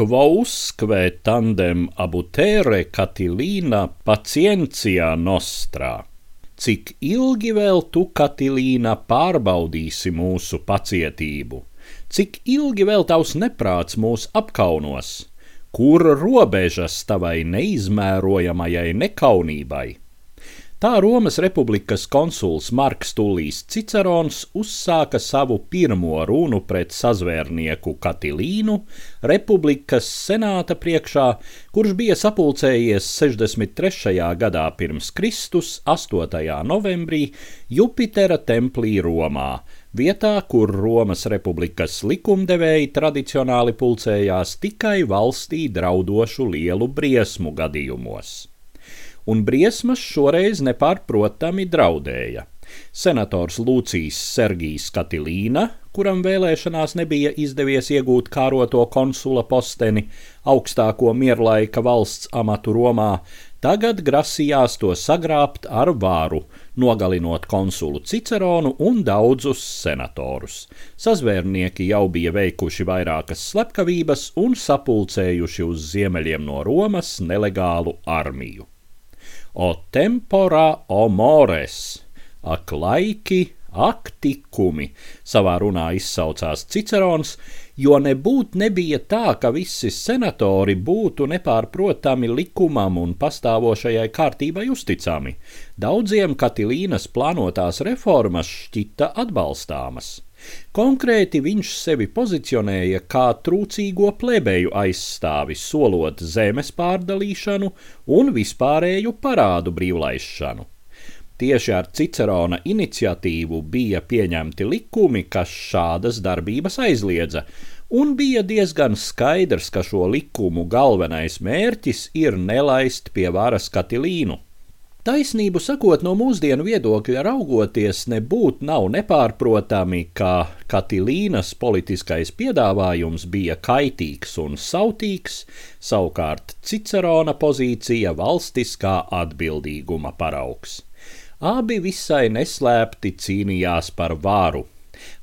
quousque tandem abutere Katilīna pacientia nostrā. Cik ilgi vēl tu, Katilīna, pārbaudīsi mūsu pacietību? Cik ilgi vēl tavs neprāts mūs apkaunos? Kur robežas tavai neizmērojamajai nekaunībai? Tā Romas republikas konsuls Marks Tulijs Cicerons uzsāka savu pirmo runu pret sazvērnieku Katilīnu republikas senāta priekšā, kurš bija sapulcējies 63. gadā pirms Kristus 8. novembrī Jupitera templī Romā, vietā, kur Romas republikas likumdevēji tradicionāli pulcējās tikai valstī draudošu lielu briesmu gadījumos un briesmas šoreiz nepārprotami draudēja. Senators Lūcijs Sergijs Katilīna, kuram vēlēšanās nebija izdevies iegūt kāroto konsula posteni, augstāko mierlaika valsts amatu Romā, tagad grasījās to sagrābt ar vāru, nogalinot konsulu Ciceronu un daudzus senatorus. Sazvērnieki jau bija veikuši vairākas slepkavības un sapulcējuši uz ziemeļiem no Romas nelegālu armiju o tempora o mores, ak laiki, ak tikumi, savā runā izsaucās Cicerons, jo nebūt nebija tā, ka visi senatori būtu nepārprotami likumam un pastāvošajai kārtībai uzticami. Daudziem Katilīnas plānotās reformas šķita atbalstāmas. Konkrēti viņš sevi pozicionēja kā trūcīgo plebeju aizstāvi, solot zemes pārdalīšanu un vispārēju parādu brīvlaišanu. Tieši ar Cicerona iniciatīvu bija pieņemti likumi, kas šādas darbības aizliedza, un bija diezgan skaidrs, ka šo likumu galvenais mērķis ir nelaist pie varas Katilīnu. Taisnību sakot, no mūsdienu viedokļa raugoties, nebūtu nav nepārprotami, ka Katilīnas politiskais piedāvājums bija kaitīgs un sautīgs, savukārt Cicerona pozīcija valstiskā atbildīguma paraugs. Abi visai neslēpti cīnījās par varu,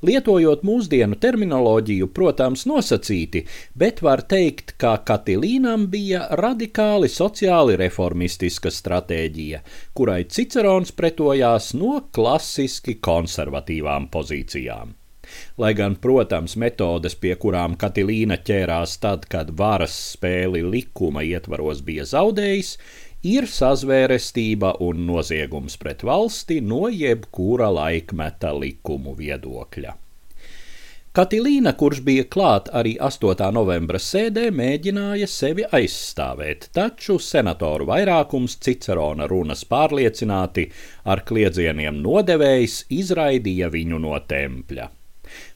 Lietojot mūsdienu terminoloģiju, protams, nosacīti, bet var teikt, ka Katilīnam bija radikāli sociāli reformistiska stratēģija, kurai Cicerons pretojās no klasiski konservatīvām pozīcijām. Lai gan, protams, metodes, pie kurām Katilīna ķērās tad, kad varas spēli likuma ietvaros bija zaudējis, ir sazvērestība un noziegums pret valsti no jebkura laikmeta likumu viedokļa. Katilīna, kurš bija klāt arī 8. novembra sēdē, mēģināja sevi aizstāvēt, taču senatoru vairākums Cicerona runas pārliecināti ar kliedzieniem nodevējs izraidīja viņu no tempļa.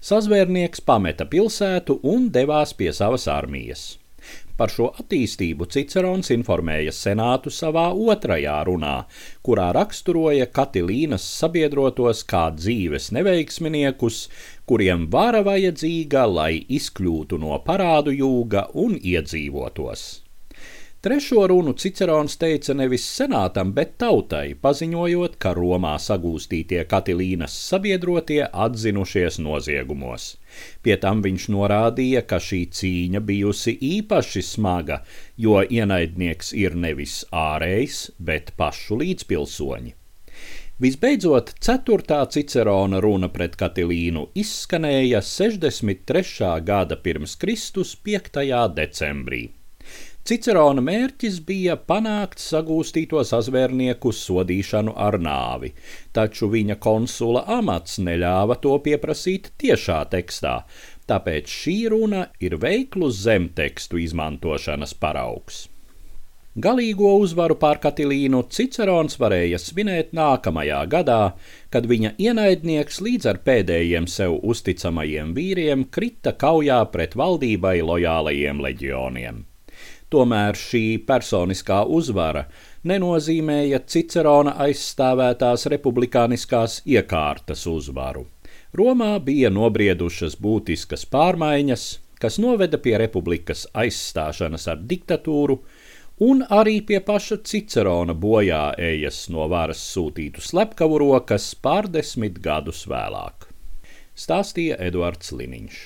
Sazvērnieks pameta pilsētu un devās pie savas armijas. Par šo attīstību Cicerons informēja senātu savā otrajā runā, kurā raksturoja Katilīnas sabiedrotos kā dzīves neveiksminiekus, kuriem vara vajadzīga, lai izkļūtu no parādu jūga un iedzīvotos. Trešo runu Cicerons teica nevis senātam, bet tautai, paziņojot, ka Romā sagūstītie Katilīnas sabiedrotie atzinušies noziegumos. Pie tam viņš norādīja, ka šī cīņa bijusi īpaši smaga, jo ienaidnieks ir nevis ārējs, bet pašu līdzpilsoņi. Visbeidzot, ceturtā Cicerona runa pret Katilīnu izskanēja 63. gada pirms Kristus 5. decembrī. Cicerona mērķis bija panākt sagūstīto sazvērnieku sodīšanu ar nāvi, taču viņa konsula amats neļāva to pieprasīt tiešā tekstā, tāpēc šī runa ir veiklu zemtekstu izmantošanas paraugs. Galīgo uzvaru pār Katilīnu Cicerons varēja svinēt nākamajā gadā, kad viņa ienaidnieks līdz ar pēdējiem sev uzticamajiem vīriem krita kaujā pret valdībai lojālajiem leģioniem. Tomēr šī personiskā uzvara nenozīmēja Cicerona aizstāvētās republikāniskās iekārtas uzvaru. Romā bija nobriedušas būtiskas pārmaiņas, kas noveda pie republikas aizstāšanas ar diktatūru, un arī pie paša Cicerona bojā ejas no varas sūtītu slepkavu rokas pārdesmit gadus vēlāk. Stāstīja Eduards Liniņš.